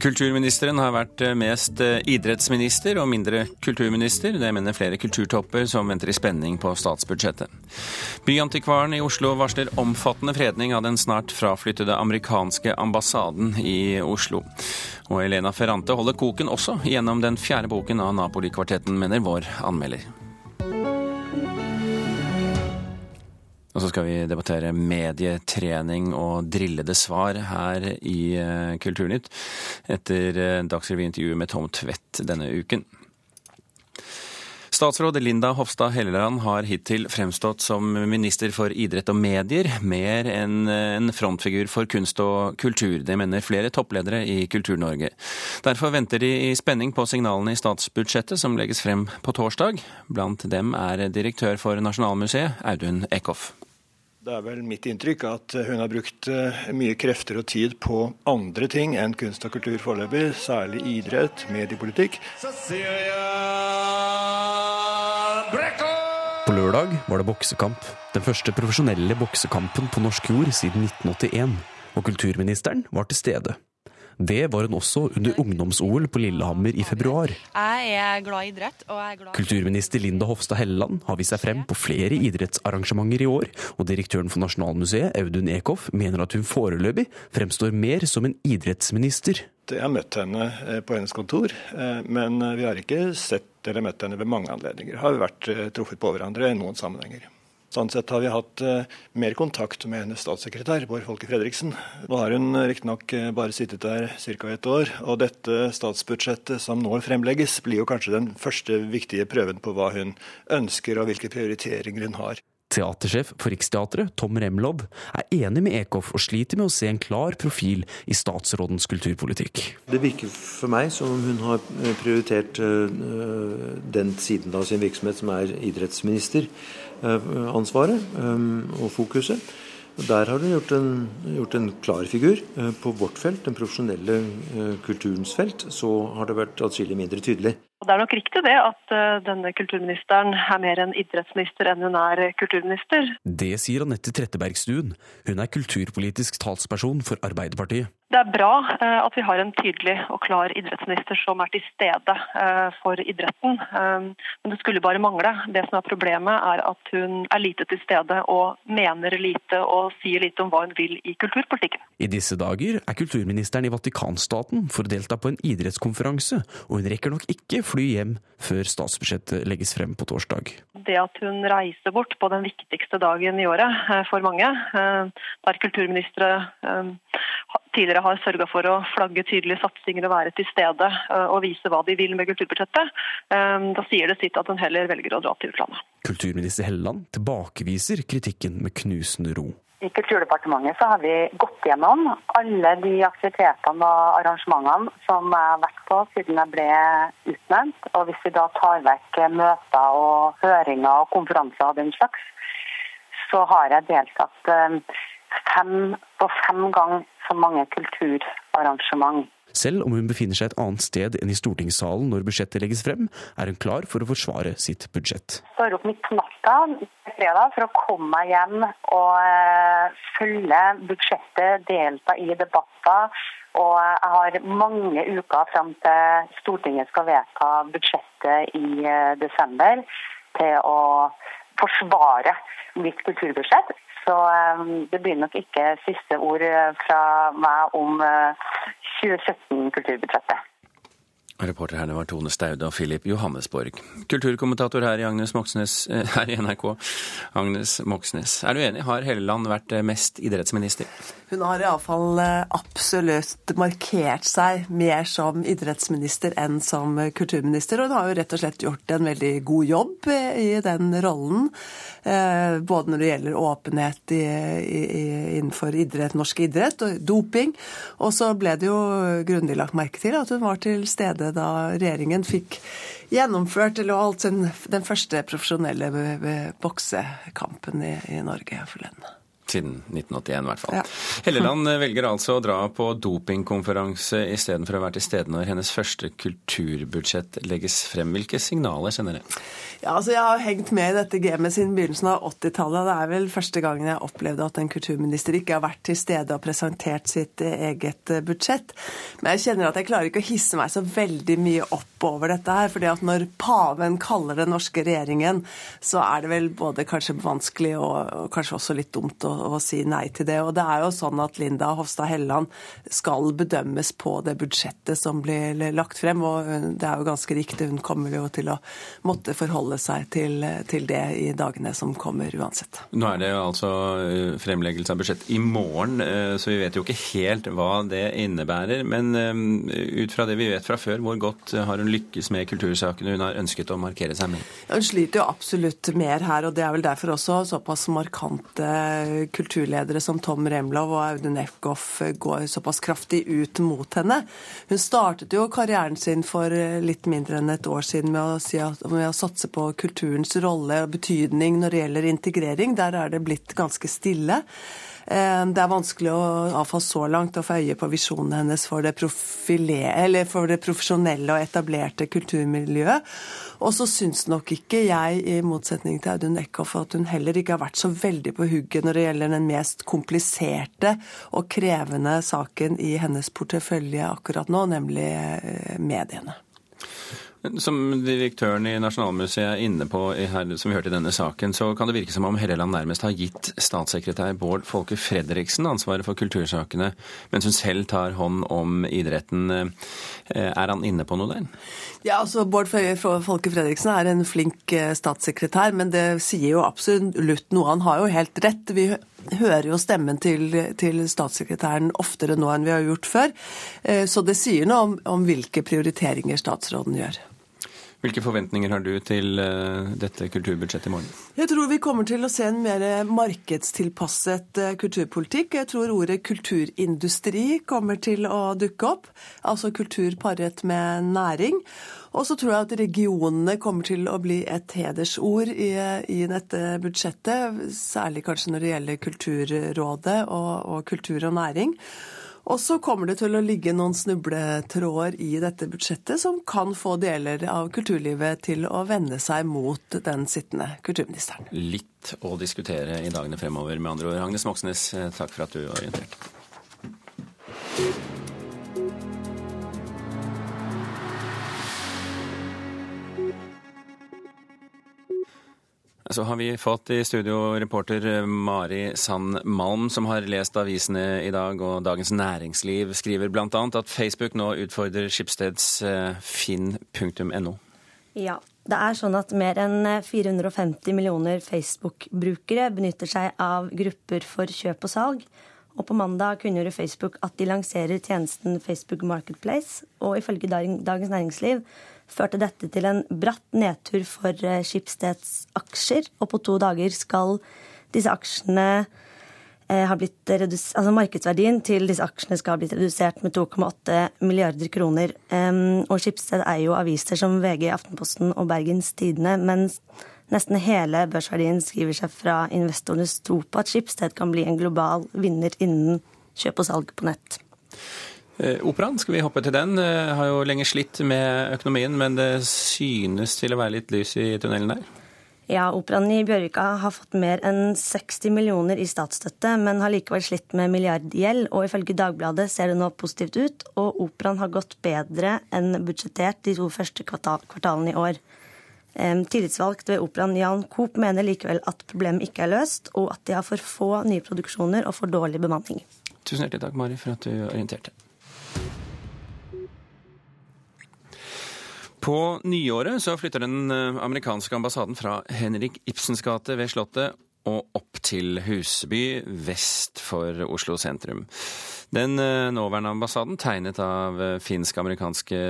Kulturministeren har vært eh, mest eh, idrettsminister og mindre kulturminister. Det mener flere kulturtopper som venter i spenning på statsbudsjettet. Byantikvaren i Oslo varsler omfattende fredning av den snart fraflyttede amerikanske ambassaden i Oslo. Og Elena Ferrante holder koken også gjennom den fjerde boken av Napoli-kvartetten, mener vår anmelder. Og så skal vi debattere medietrening og drillede svar her i eh, Kulturnytt etter eh, Dagsrevy-intervjuet med Tom Tvedt denne uken. Statsråd Linda Hofstad Helleland har hittil fremstått som minister for idrett og medier, mer enn en frontfigur for kunst og kultur. Det mener flere toppledere i Kultur-Norge. Derfor venter de i spenning på signalene i statsbudsjettet som legges frem på torsdag. Blant dem er direktør for Nasjonalmuseet, Audun Eckhoff. Det er vel mitt inntrykk at hun har brukt eh, mye krefter og tid på andre ting enn kunst og kultur foreløpig, særlig idrett, mediepolitikk. På lørdag var det boksekamp. Den første profesjonelle boksekampen på norsk jord siden 1981. Og kulturministeren var til stede. Det var hun også under ungdoms-OL på Lillehammer i februar. Jeg er glad i idrett. og jeg er glad... Kulturminister Linda Hofstad Helleland har vist seg frem på flere idrettsarrangementer i år, og direktøren for Nasjonalmuseet, Audun Eckhoff, mener at hun foreløpig fremstår mer som en idrettsminister. Jeg har møtt henne eh, på hennes kontor, eh, men vi har ikke sett eller møtt henne ved mange anledninger. Har vært eh, truffet på hverandre i noen sammenhenger. Sånn sett har vi hatt uh, mer kontakt med hennes statssekretær, Bård Folke Fredriksen. Nå har hun uh, riktignok uh, bare sittet der ca. et år, og dette statsbudsjettet som nå fremlegges, blir jo kanskje den første viktige prøven på hva hun ønsker og hvilke prioriteringer hun har. Teatersjef for Riksteatret, Tom Remlov, er enig med Eckhoff og sliter med å se en klar profil i statsrådens kulturpolitikk. Det virker for meg som om hun har prioritert den siden av sin virksomhet som er idrettsminister Eh, ansvaret eh, og fokuset. Der har du gjort en, gjort en klar figur. Eh, på vårt felt, den profesjonelle kulturens felt, så har det vært atskillig mindre tydelig. Det er nok riktig det at denne kulturministeren er mer en idrettsminister enn hun er kulturminister. Det sier Anette Trettebergstuen. Hun er kulturpolitisk talsperson for Arbeiderpartiet. Det er bra eh, at vi har en tydelig og klar idrettsminister som er til stede eh, for idretten. Eh, men det skulle bare mangle. Det som er Problemet er at hun er lite til stede og mener lite og sier lite om hva hun vil i kulturpolitikken. I disse dager er kulturministeren i Vatikanstaten for å delta på en idrettskonferanse, og hun rekker nok ikke fly hjem før statsbudsjettet legges frem på torsdag. Det at hun reiser bort på den viktigste dagen i året for mange, der kulturministre tidligere har sørga for å flagge tydelige satsinger og være til stede eh, og vise hva de vil med kulturbudsjettet, eh, da sier det sitt at hun heller velger å dra til utlandet. Kulturminister Helleland tilbakeviser kritikken med knusende ro. I Kulturdepartementet så har vi gått gjennom alle de aktivitetene og arrangementene som jeg har vært på siden jeg ble utnevnt. Og hvis vi da tar vekk møter og høringer og konferanser og den slags, så har jeg deltatt eh, fem på fem ganger så mange kulturarrangement. Selv om hun befinner seg et annet sted enn i stortingssalen når budsjettet legges frem, er hun klar for å forsvare sitt budsjett. Jeg står opp midt på natta fredag for å komme meg hjem og uh, følge budsjettet, delta i debatter. Og jeg har mange uker fram til Stortinget skal vedta budsjettet i uh, desember, til å forsvare mitt kulturbudsjett. Så ehm, det blir nok ikke siste ord eh, fra meg om 2017-kulturbudsjettet. Eh, Reporter her var Tone Staude og Philip Johannesborg. Kulturkommentator her i, Moxnes, eh, her i NRK, Agnes Moxnes. Er du enig, har Helleland vært mest idrettsminister? Hun har iallfall absolutt markert seg mer som idrettsminister enn som kulturminister. Og hun har jo rett og slett gjort en veldig god jobb i den rollen. Eh, både når det gjelder åpenhet i, i, innenfor idrett, norsk idrett og doping. Og så ble det jo grundig lagt merke til at hun var til stede da regjeringen fikk gjennomført eller holdt den første profesjonelle boksekampen i, i Norge forleden. Siden 1981 i hvert fall. Ja. Helleland velger altså å dra på dopingkonferanse istedenfor å være til stede når hennes første kulturbudsjett legges frem. Hvilke signaler sender det? Ja, altså Jeg har hengt med i dette gamet siden begynnelsen av 80-tallet. Det er vel første gangen jeg opplevde at en kulturminister ikke har vært til stede og presentert sitt eget budsjett. Men jeg kjenner at jeg klarer ikke å hisse meg så veldig mye opp over dette her. fordi at når paven kaller den norske regjeringen, så er det vel både kanskje vanskelig og, og kanskje også litt dumt å, å, si nei til det. Og det er jo sånn at Linda Hofstad Helleland skal bedømmes på det budsjettet som blir lagt frem. Og det er jo ganske riktig, hun kommer jo til å måtte forholde seg til, til det i dagene som kommer uansett. Nå er det jo altså eh, fremleggelse av budsjett i morgen, eh, så vi vet jo ikke helt hva det innebærer. Men eh, ut fra det vi vet fra før, hvor godt har hun lykkes med kultursakene hun har ønsket å markere seg med? Hun sliter jo absolutt mer her, og det er vel derfor også såpass markante kulturledere som Tom Remlov og Audun Efgoff går såpass kraftig ut mot henne. Hun startet jo karrieren sin for litt mindre enn et år siden med å, si at, med å satse på kulturens rolle og betydning når det gjelder integrering. Der er det blitt ganske stille. Eh, det er vanskelig å iallfall så langt å få øye på visjonen hennes for det, for det profesjonelle og etablerte kulturmiljøet. Og så syns nok ikke jeg, i motsetning til Audun Eckhoff, at hun heller ikke har vært så veldig på hugget når det gjelder den mest kompliserte og krevende saken i hennes portefølje akkurat nå, nemlig eh, mediene. Som direktøren i Nasjonalmuseet er inne på, som vi hørte i denne saken, så kan det virke som om Helleland nærmest har gitt statssekretær Bård Folke Fredriksen ansvaret for kultursakene, mens hun selv tar hånd om idretten. Eh, er han inne på noe der? Ja, altså Bård Folke Fredriksen er en flink eh, statssekretær, men det sier jo absolutt noe. Han har jo helt rett. Vi hører jo stemmen til, til, statssekretæren oftere nå enn vi har gjort før. Eh, så det sier noe om, om hvilke prioriteringer statsråden gjør. Hvilke forventninger har du til uh, dette kulturbudsjettet i morgen? Jeg tror vi kommer til å se en mer markedstilpasset uh, kulturpolitikk. Jeg tror ordet kulturindustri kommer til å dukke opp. Altså kultur paret med næring. Og så tror jeg at regionene kommer til å bli et hedersord i, i dette budsjettet. Særlig kanskje når det gjelder Kulturrådet og, og kultur og næring. Og så kommer det til å ligge noen snubletråder i dette budsjettet som kan få deler av kulturlivet til å vende seg mot den sittende kulturministeren. Litt å diskutere i dagene fremover, med andre ord. Agnes Moxnes, eh, takk for at du orienterte. Så har vi fått i studio reporter Mari Sand Malm, som har lest avisene i dag, og Dagens Næringsliv skriver bl.a. at Facebook nå utfordrer Skipsteds eh, finn.no. Ja, det er sånn at mer enn 450 millioner Facebook-brukere benytter seg av grupper for kjøp og salg. Og på mandag kunngjorde Facebook at de lanserer tjenesten Facebook Marketplace. Og ifølge Dagens Næringsliv førte dette til en bratt nedtur for Skipsteds Schibsteds aksjer. Og på to dager skal disse aksjene eh, ha blitt redusert, altså Markedsverdien til disse aksjene skal ha blitt redusert med 2,8 milliarder kroner. Og Schibsted er jo aviser som VG, Aftenposten og Bergens Tidende. mens nesten hele børsverdien skriver seg fra investorenes tro på at Schibsted kan bli en global vinner innen kjøp og salg på nett. Eh, operaen, skal vi hoppe til den? Eh, har jo lenge slitt med økonomien, men det synes til å være litt lys i tunnelen der? Ja, Operaen i Bjørvika har fått mer enn 60 millioner i statsstøtte, men har likevel slitt med milliardgjeld, og ifølge Dagbladet ser det nå positivt ut, og operaen har gått bedre enn budsjettert de to første kvartalene i år. Tillitsvalgt ved operaen Jan Coop mener likevel at problemet ikke er løst, og at de har for få nye produksjoner og for dårlig bemanning. Tusen hjertelig takk, Mari, for at du orienterte. På nyåret så flytter den eh, amerikanske ambassaden fra Henrik Ibsens gate ved Slottet og opp til Huseby vest for Oslo sentrum. Den eh, nåværende ambassaden, tegnet av eh, finsk-amerikanske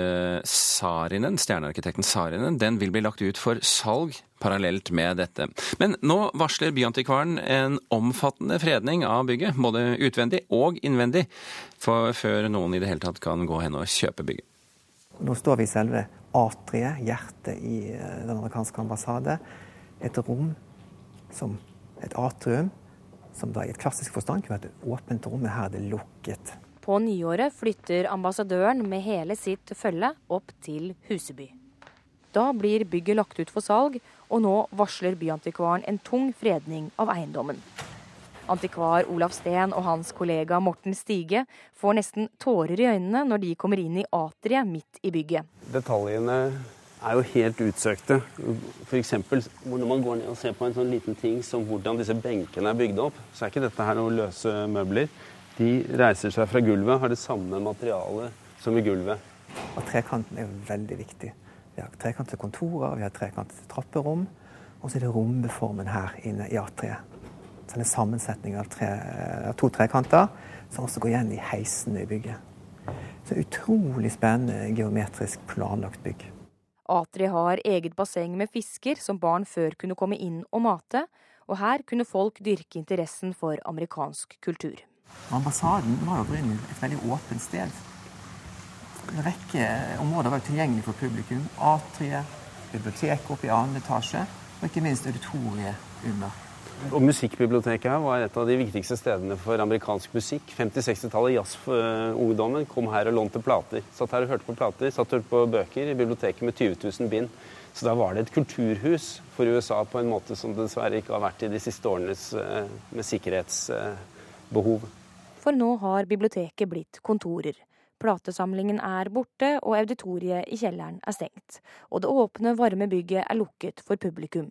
Sarinen, stjernearkitekten Sarinen, den vil bli lagt ut for salg parallelt med dette. Men nå varsler Byantikvaren en omfattende fredning av bygget, både utvendig og innvendig, før noen i det hele tatt kan gå hen og kjøpe bygget. Nå står vi i selve atriet, hjertet i eh, den amerikanske ambassade. Et rom som et atrium som da i et klassisk forstand kunne vært et åpent rom, men her er det lukket. På nyåret flytter ambassadøren med hele sitt følge opp til Huseby. Da blir bygget lagt ut for salg, og nå varsler byantikvaren en tung fredning av eiendommen. Antikvar Olav Steen og hans kollega Morten Stige får nesten tårer i øynene når de kommer inn i atriet midt i bygget. Detaljene er jo helt utsøkte. F.eks. når man går ned og ser på en sånn liten ting som hvordan disse benkene er bygd opp, så er ikke dette her noen løse møbler. De reiser seg fra gulvet, har det samme materialet som i gulvet. Og trekanten er veldig viktig. Vi har trekantede kontorer, vi har trekantede trapperom, og så er det rombeformen her inne i atriet. Så det er en sammensetning av, tre, av to trekanter som også går igjen i heisene i bygget. Så utrolig spennende geometrisk planlagt bygg. Atri har eget basseng med fisker som barn før kunne komme inn og mate, og her kunne folk dyrke interessen for amerikansk kultur. Ambassaden var jo opprinnelig et veldig åpent sted. En rekke områder var tilgjengelig for publikum. Atriet, biblioteket oppe i annen etasje, og ikke minst auditoriet under. Og Musikkbiblioteket her var et av de viktigste stedene for amerikansk musikk. 50-60-tallet, jazzungdommen kom her og lånte plater. Satt her og hørte på plater, satt og hørte på bøker i biblioteket med 20 000 bind. Så da var det et kulturhus for USA på en måte som dessverre ikke har vært i de siste årenes eh, med sikkerhetsbehov. For nå har biblioteket blitt kontorer. Platesamlingen er borte, og auditoriet i kjelleren er stengt. Og det åpne, varme bygget er lukket for publikum.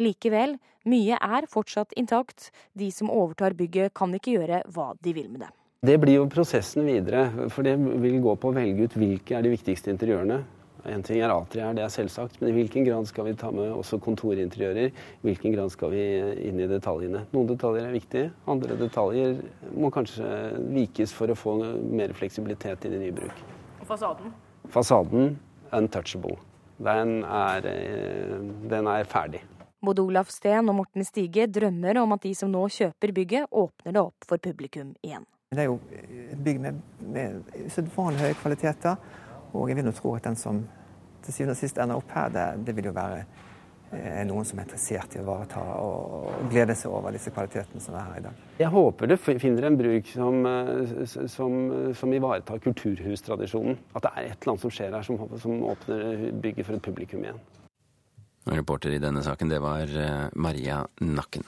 Likevel, mye er fortsatt intakt. De som overtar bygget kan ikke gjøre hva de vil med det. Det blir jo prosessen videre, for det vil gå på å velge ut hvilke er de viktigste interiørene. En ting er atrier, det er selvsagt, men i hvilken grad skal vi ta med også kontorinteriører? I hvilken grad skal vi inn i detaljene? Noen detaljer er viktige, andre detaljer må kanskje vikes for å få mer fleksibilitet inn i nybruk. Og fasaden? Fasaden untouchable. Den er, eh, den er ferdig. Både Olaf Steen og Morten Stige drømmer om at de som nå kjøper bygget, åpner det opp for publikum igjen. Det er jo et bygg med, med usedvanlig høye kvaliteter, og jeg vil jo tro at den som til syvende og sist ender opp her, det, det vil jo være eh, noen som er interessert i å ivareta og glede seg over disse kvalitetene som er her i dag. Jeg håper det finner en bruk som, eh, som, som ivaretar kulturhustradisjonen. At det er et eller annet som skjer her som, som åpner bygget for et publikum igjen. Reporter i denne saken, det var eh, Maria Nakken.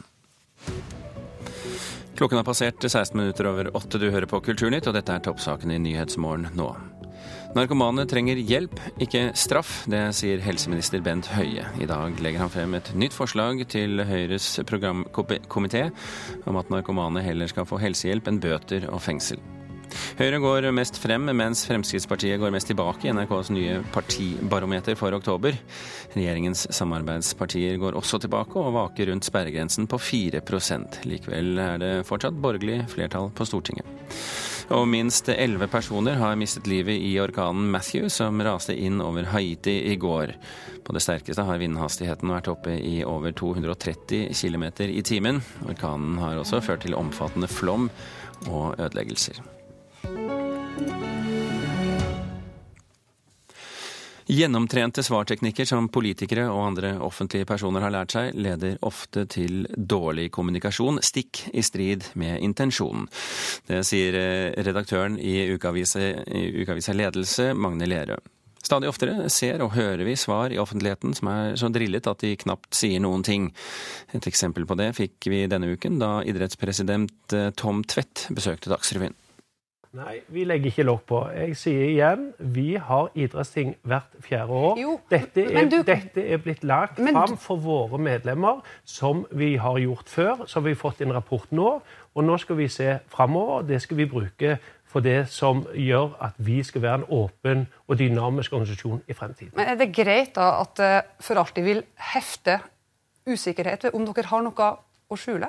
Klokken har passert 16 minutter over åtte. Du hører på Kulturnytt, og dette er toppsakene i Nyhetsmorgen nå. Narkomane trenger hjelp, ikke straff. Det sier helseminister Bent Høie. I dag legger han frem et nytt forslag til Høyres programkomité om at narkomane heller skal få helsehjelp enn bøter og fengsel. Høyre går mest frem, mens Fremskrittspartiet går mest tilbake i NRKs nye partibarometer for oktober. Regjeringens samarbeidspartier går også tilbake og vaker rundt sperregrensen på 4% Likevel er det fortsatt borgerlig flertall på Stortinget. Og minst elleve personer har mistet livet i orkanen Matthew, som raste inn over Haiti i går. På det sterkeste har vindhastigheten vært oppe i over 230 km i timen. Orkanen har også ført til omfattende flom og ødeleggelser. Gjennomtrente svarteknikker som politikere og andre offentlige personer har lært seg, leder ofte til dårlig kommunikasjon, stikk i strid med intensjonen. Det sier eh, redaktøren i Ukeavisa Ledelse, Magne Lerøe. Stadig oftere ser og hører vi svar i offentligheten som er så drillet at de knapt sier noen ting. Et eksempel på det fikk vi denne uken da idrettspresident eh, Tom Tvedt besøkte Dagsrevyen. Nei, vi legger ikke lokk på. Jeg sier igjen, vi har idrettsting hvert fjerde år. Jo, dette, er, du, dette, er, blitt lagt fram for våre medlemmer, som vi har gjort før. Så har vi fått en rapport nå, og nå skal vi se framover. Det skal vi bruke for det som gjør at vi skal være en åpen og dynamisk organisasjon i fremtiden. Men Er det greit da at for alltid vil hefte usikkerhet ved om dere har noe å skjule?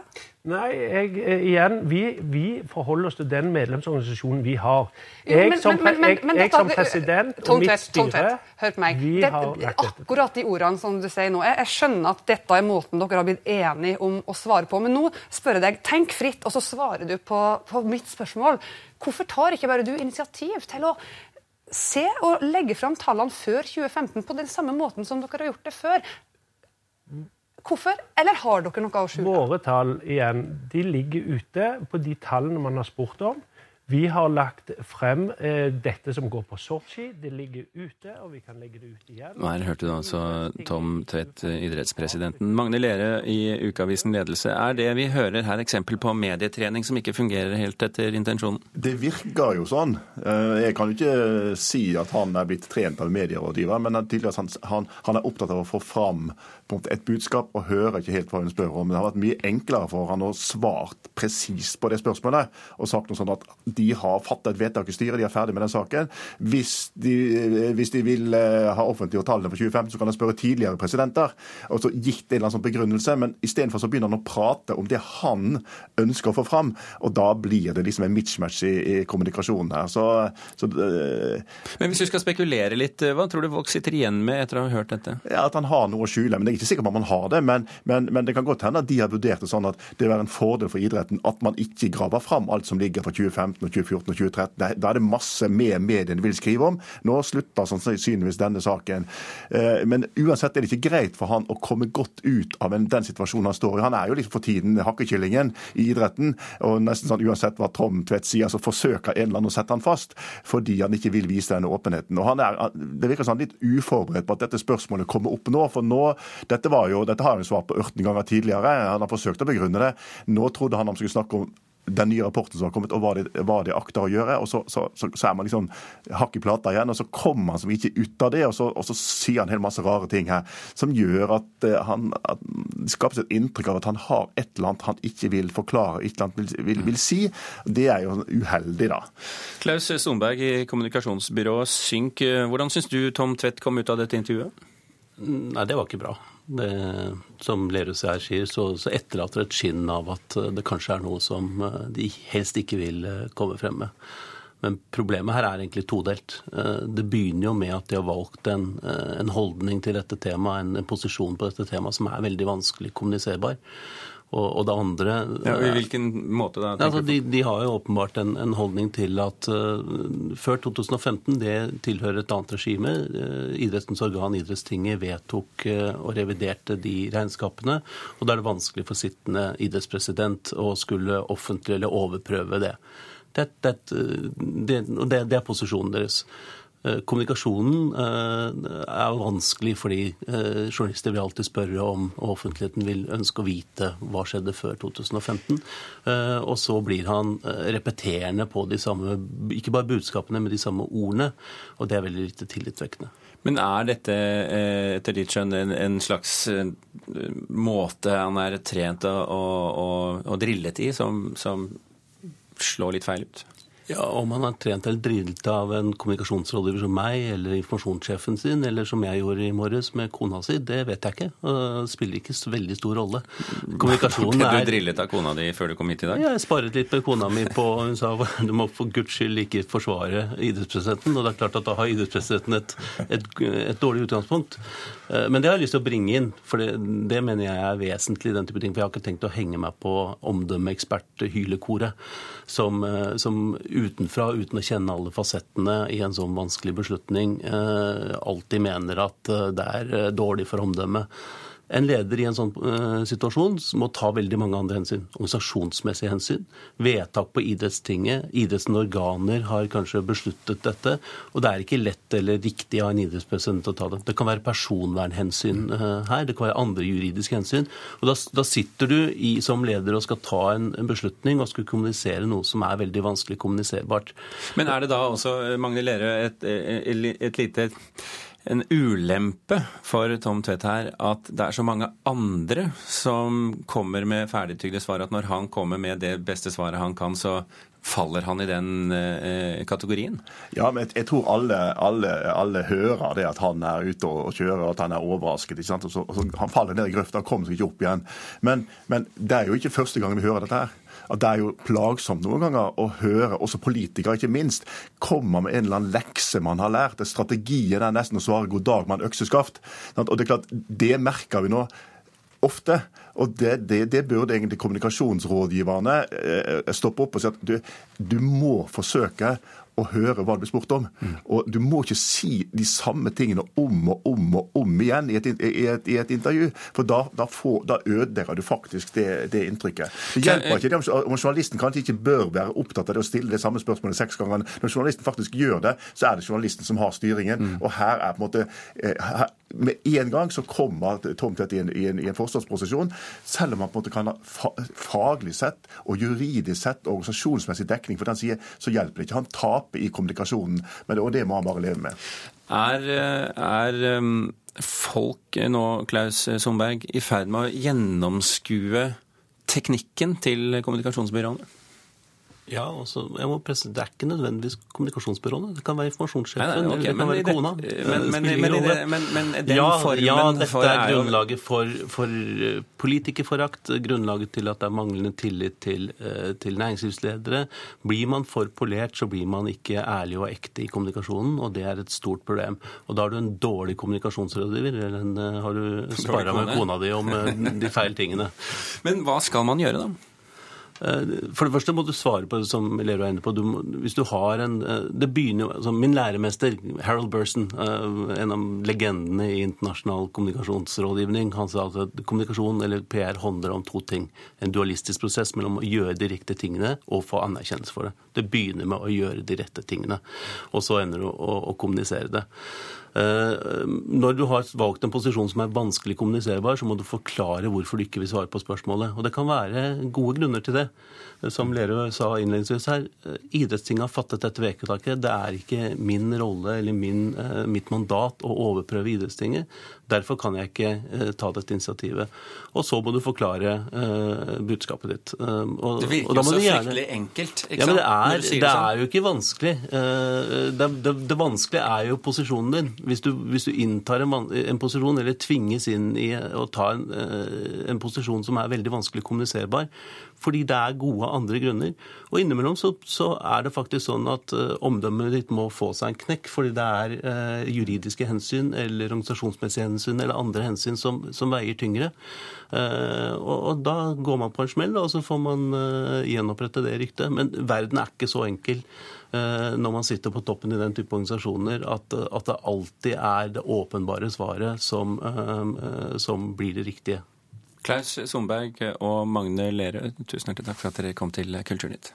Nei, jeg, eh, igjen, vi, vi, forholder oss til den medlemsorganisasjonen vi har. Jeg, men, som, men, men, jeg, jeg dette, som, president og mitt styre Hør på meg. Det. Akkurat de ordene som du sier nå. Jeg, jeg, skjønner at dette er måten dere har blitt enige om å svare på. Men nå spør jeg deg, tenk fritt, og så svarer du på, på mitt spørsmål. Hvorfor tar ikke bare du initiativ til å se og legge fram tallene før 2015 på den samme måten som dere har gjort det før? Hvorfor? Eller har dere noe å skjule? Våre tall igjen, de ligger ute på de tallene man har spurt om. Vi har lagt frem eh, dette som går på Sotsji. Det ligger ute, og vi kan legge det ut igjen. Her hørte du altså Tom Tvedt, idrettspresidenten. Magne Lere i Ukeavisen Ledelse. Er det vi hører her eksempel på medietrening som ikke fungerer helt etter intensjonen? Det virker jo sånn. Eh, jeg kan jo ikke si at han er blitt trent av medierådgiver, men han, han, han er opptatt av å få fram et budskap og hører ikke helt hva hun spør om. Det har vært mye enklere for han å svart presist på det spørsmålet og sagt noe sånn at de har fattet et vedtak i styret, de er ferdig med den saken. Hvis de, hvis de vil eh, ha offentliggjort tallene for 2015, så kan de spørre tidligere presidenter. Og så gitt en eller annen sånn begrunnelse, men istedenfor så begynner han å prate om det han ønsker å få fram. Og da blir det liksom en mismatch i, i kommunikasjonen her. Så, så, øh... men hvis du skal spekulere litt, hva tror du folk sitter igjen med etter å ha hørt dette? Ja, At han har noe å skjule. men det er ikke sikker på om man har det, men, men, men, det kan godt hende at de har vurdert det sånn at det vil være en fordel for idretten at man ikke graver fram alt som ligger fra 2015 og 2014 og 2013. Da er det masse mer mediene vil skrive om. Nå slutter sannsynligvis denne saken. Eh, men uansett er det ikke greit for han å komme godt ut av den situasjonen han står i. Han er jo liksom for tiden hakkekyllingen i idretten, og nesten sånn uansett hva Tom Tvedt sier, så forsøker en eller annen å sette han fast fordi han ikke vil vise denne åpenheten. Og han er, Det virker sånn litt uforberedt på at dette spørsmålet kommer opp nå. for nå dette, jo, dette har han svart på 18 ganger tidligere. Han har forsøkt å begrunne det. Nå trodde han han skulle snakke om den nye rapporten som har kommet, og hva de, hva de akter å gjøre. og så, så, så, så, er man liksom hakk i plata igjen, og så kommer han som ikke ut av det. Og så, og så sier han en hel masse rare ting her som gjør at, uh, han, at det skapes et inntrykk av at han har et eller annet han ikke vil forklare, et eller annet vil, vil, vil si. Det er jo uheldig, da. Klaus Sonberg i kommunikasjonsbyrået Synk, hvordan syns du Tom Tvedt kom ut av dette intervjuet? Nei, det var ikke bra. Det, som Lerus her sier, så, så etterlater et skinn av at eh, det kanskje er noe som eh, de helst ikke vil eh, komme frem med. Men problemet her er egentlig todelt. Det begynner jo med at de har valgt en, en holdning til dette temaet, en, en posisjon på dette temaet, som er veldig vanskelig kommuniserbar. Og, og det andre ja, I hvilken måte da? Altså, de, de, har jo åpenbart en, en holdning til at uh, før 2015, det tilhører et annet regime. Uh, idrettens organ, Idrettstinget, vedtok uh, og reviderte de regnskapene. Og da er det vanskelig for sittende idrettspresident å skulle offentlig eller overprøve det. Det, det, det, det, det er posisjonen deres. Eh, kommunikasjonen eh, er vanskelig fordi eh, journalister vil alltid spørre om, og offentligheten vil ønske å vite hva skjedde før 2015. Og så blir han repeterende på de samme, ikke bare budskapene, men de samme ordene. Og det er veldig lite tillitvekkende. Men er dette etter ditt skjønn en, slags måte han er trent og, og, og drillet i, som, som slår litt feil ut? Ja, Om han er trent eller drillet av en kommunikasjonsrådgiver som meg, eller informasjonssjefen sin, eller som jeg gjorde i morges med kona si, det vet jeg ikke. Det spiller ikke så veldig stor rolle. Kommunikasjonen er... Du drillet av kona di før du kom hit i dag? Ja, jeg sparet litt med kona mi på Hun sa du må for guds skyld ikke forsvare idrettspresidenten. Og det er klart at da har idrettspresidenten et, et, et dårlig utgangspunkt. Eh, men det har jeg lyst til å bringe inn, for det, det mener jeg er vesentlig. den type ting, For jeg har ikke tenkt å henge meg på omdømmeekspert-hylekoret som, eh, som utenfra, uten å kjenne alle fasettene i en sånn vanskelig beslutning, eh, alltid mener at eh, det er eh, dårlig for omdømmet. En leder i en sånn uh, situasjon må ta veldig mange andre hensyn. Organisasjonsmessige hensyn. Vedtak på idrettstinget. Idrettens organer har kanskje besluttet dette. Og det er ikke lett eller riktig av en idrettspresident å ta det. Det kan være personvernhensyn uh, her. Det kan være andre juridiske hensyn. Og da, da sitter du i, som leder og skal ta en, en, beslutning og skulle kommunisere noe som er veldig vanskelig kommuniserbart. Men er det da også, Magne Lerøe, et, et, et lite en ulempe for Tom Tvedt her at det er så mange andre som kommer med ferdigtygde svar, at når han kommer med det beste svaret han kan, så faller han i den eh, kategorien? Ja, men jeg, tror alle, alle, alle, hører det at han er ute og, kjører, at han er overrasket. ikke sant? Og så, og så, han faller ned i grøfta og kommer seg ikke opp igjen. Men, men det er jo ikke første gang vi hører dette her at det er jo plagsomt noen ganger å høre, også politikere ikke minst, komme med en eller annen lekse man har lært. Strategien er nesten å svare 'god dag med økseskaft'. Og det er klart, det merker vi nå ofte. Og det, det, det, burde egentlig kommunikasjonsrådgiverne eh, stoppe opp og si at du, du må forsøke å høre hva det blir spurt om. Mm. Og du må ikke si de samme tingene om og om og om igjen i et, i et, i et intervju, for da, da, får, da ødelegger du faktisk det, det, inntrykket. Det hjelper ikke det om, journalisten kanskje ikke bør være opptatt av det å stille det samme spørsmålet seks ganger. Når journalisten faktisk gjør det, så er det journalisten som har styringen. Mm. Og her er på en måte eh, her, med en gang så kommer Tom Tvedt i en, i en, i en forsvarsprosesjon, selv om han på en måte kan ha faglig sett og juridisk sett organisasjonsmessig dekning for den side, så hjelper det ikke. Han taper i kommunikasjonen, men, og det må han bare leve med. Er, er um, folk nå, Klaus Sundberg, i ferd med å gjennomskue teknikken til kommunikasjonsbyråene? Ja, altså, jeg må presse, Det er ikke nødvendigvis kommunikasjonsbyråene. Det kan være informasjonssjefen okay, eller det kan være kona. Men, men, men, men, den ja, formen ja, dette er grunnlaget for, for eh, politikerforakt. Grunnlaget til at det er manglende tillit til, eh, til, næringslivsledere. Blir man for polert, så blir man ikke ærlig og ekte i kommunikasjonen, og det er et stort problem. Og da har du en dårlig kommunikasjonsrådgiver, eller en, eh, har du spara med kona di om de feil tingene. Men hva skal man gjøre, da? Eh, for det første må du svare på det som Lero er inne på. Du hvis du har en eh, det begynner jo, altså Min læremester, Harold Burson, eh, en av legendene i internasjonal kommunikasjonsrådgivning, han sa at kommunikasjon eller PR handler om to ting. En dualistisk prosess mellom å gjøre de riktige tingene og få anerkjennelse for det. Det begynner med å gjøre de rette tingene, og så ender du å, å kommunisere det. Eh, når du har valgt en posisjon som er vanskelig kommuniserbar, så må du forklare hvorfor du ikke vil svare på spørsmålet. Og det kan være gode grunner til det. Som Lerøe sa innledningsvis her, eh, idrettstinget har fattet dette vedtaket. Det er ikke min rolle eller min, eh, mitt mandat å overprøve idrettstinget. Derfor kan jeg ikke ta dette initiativet. Og så må du forklare uh, budskapet ditt. Uh, og, det virker jo så gjerne... fryktelig enkelt. ikke ja, men det er, det, det sånn. er jo ikke vanskelig. Uh, det, det, det, vanskelige er jo posisjonen din. Hvis du, hvis du inntar en, en, posisjon, eller tvinges inn i å ta en, en posisjon som er veldig vanskelig kommuniserbar, fordi det er gode andre grunner. Og innimellom så, så er det faktisk sånn at uh, omdømmet ditt må få seg en knekk, fordi det er uh, juridiske hensyn eller organisasjonsmessige hensyn eller andre hensyn som, som veier tyngre. Uh, og, og, da går man på en smell, og så får man gjenopprette det ryktet. Men verden er ikke så enkel når man sitter på toppen i den type organisasjoner, at, at det alltid er det åpenbare svaret som, som blir det riktige. Klaus Somberg og Magne Lerøe, tusen hjertelig takk for at dere kom til Kulturnytt.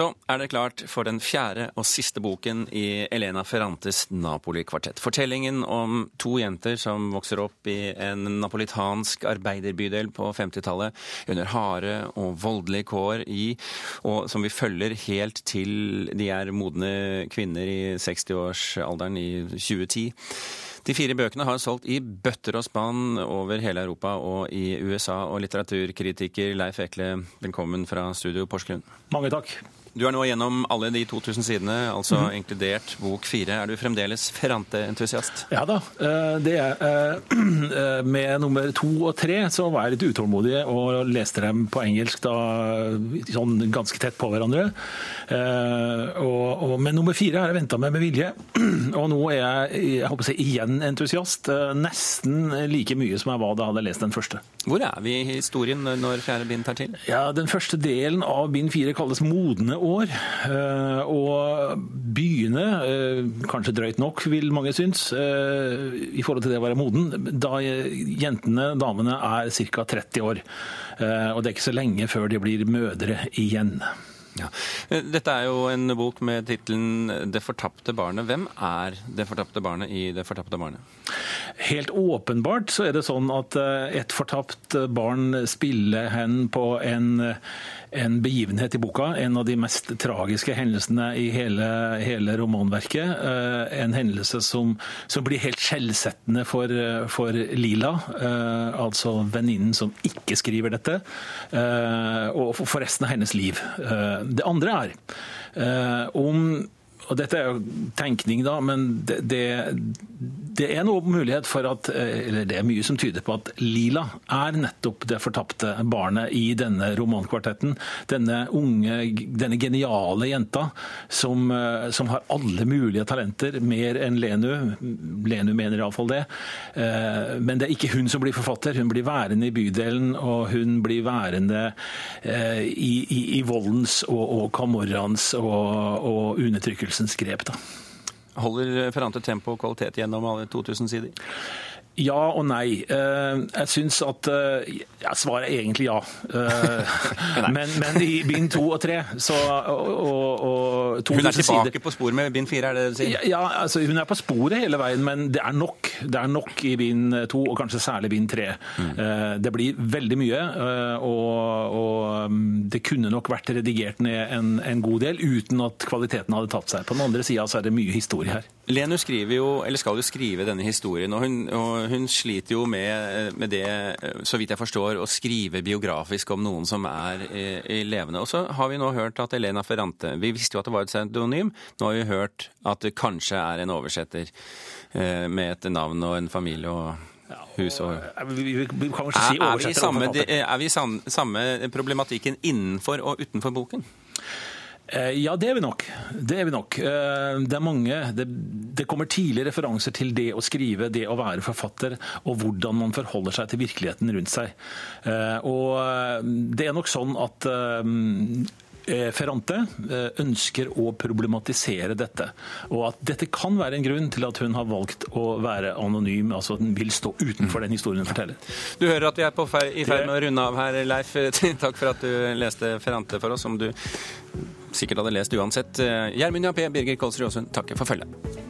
Så er det klart for den fjerde og siste boken i Elena Ferrantes Napoli-kvartett. Fortellingen om to jenter som vokser opp i en napolitansk arbeiderbydel på 50-tallet under harde og voldelige kår i, og som vi følger helt til de er modne kvinner i 60-årsalderen i 2010. De fire bøkene har solgt i bøtter og spann over hele Europa og i USA. Og litteraturkritiker Leif Ekle, velkommen fra studio Porsgrunn. Mange takk. Du er nå gjennom alle de 2000 sidene, altså mm. inkludert bok fire. Er du fremdeles Ferrante-entusiast? Ja da, eh, det er eh, eh, Med nummer to og tre så var jeg litt utålmodig og leste dem på engelsk da, sånn ganske tett på hverandre. Og, og, men nummer fire har jeg venta med med vilje. Og nå er jeg, jeg håper å si, igjen entusiast. Nesten like mye som jeg var da jeg hadde lest den første. Hvor er vi i historien når fjerde bind tar til? Ja, Den første delen av bind fire kalles modne år. Eh, og byene, eh, kanskje drøyt nok vil mange synes, eh, i forhold til det å være moden, da jentene, damene, er ca. 30 år. Og det er ikke så lenge før de blir mødre igjen. Ja. Dette er jo en bok med tittelen 'Det fortapte barnet'. Hvem er det fortapte barnet i 'Det fortapte barnet'? Helt åpenbart så er det sånn at et fortapt barn spiller hen på en en begivenhet i boka. En av de mest tragiske hendelsene i hele, hele romanverket. Eh, en hendelse som, som blir helt skjellsettende for, for Lila, eh, altså venninnen som ikke skriver dette, eh, og for resten av hennes liv. Det andre er om og dette er jo tenkning, da, men det, det, er noe mulighet for at Eller det er mye som tyder på at Lila er nettopp det fortapte barnet i denne romankvartetten. Denne unge, denne geniale jenta som, som har alle mulige talenter, mer enn Lenu. Lenu mener iallfall det. Men det er ikke hun som blir forfatter. Hun blir værende i bydelen, og hun blir værende i, i, i voldens og, og kamorraens og, og grep. Da. Holder Ferrante tempo og kvalitet gjennom alle 2000 sider? Ja og nei. Eh, jeg syns at eh, ja, Svaret er egentlig ja. Eh, men, men, i bind to og tre så og, og Hun er tilbake sider. på sporet med bind fire, er det det du sier? Ja, altså, hun er på sporet hele veien, men det er nok. Det er nok i bind to, og kanskje særlig bind tre. Mm. Det blir veldig mye, og, og, mm, det kunne nok vært redigert ned en, en god del uten at kvaliteten hadde tatt seg. På den andre sida er det mye historie her. Lenu skriver jo, eller skal jo skrive denne historien, og hun, og hun sliter jo med, med, det, så vidt jeg forstår, å skrive biografisk om noen som er i, i levende. Og så har vi nå hørt at Elena Ferrante Vi visste jo at det var et pseudonym. Nå har vi hørt at det kanskje er en oversetter eh, med et navn og en familie og hus og Er vi i samme, er samme problematikken innenfor og utenfor boken? Eh, ja, det er vi nok. Det er vi nok. Eh, det er mange det, det, kommer tidlige referanser til det å skrive, det å være forfatter, og hvordan man forholder seg til virkeligheten rundt seg. Eh, og det er nok sånn at Ferrante eh, ønsker å problematisere dette. Og at dette kan være en grunn til at hun har valgt å være anonym, altså at hun vil stå utenfor den historien hun forteller. Du hører at vi er på i ferd med å runde av her, Leif. Takk for at du leste Ferrante for oss, som du sikkert hadde lest uansett. Gjermund Jappé, Birger Kolsrud Aasund, takker for følget.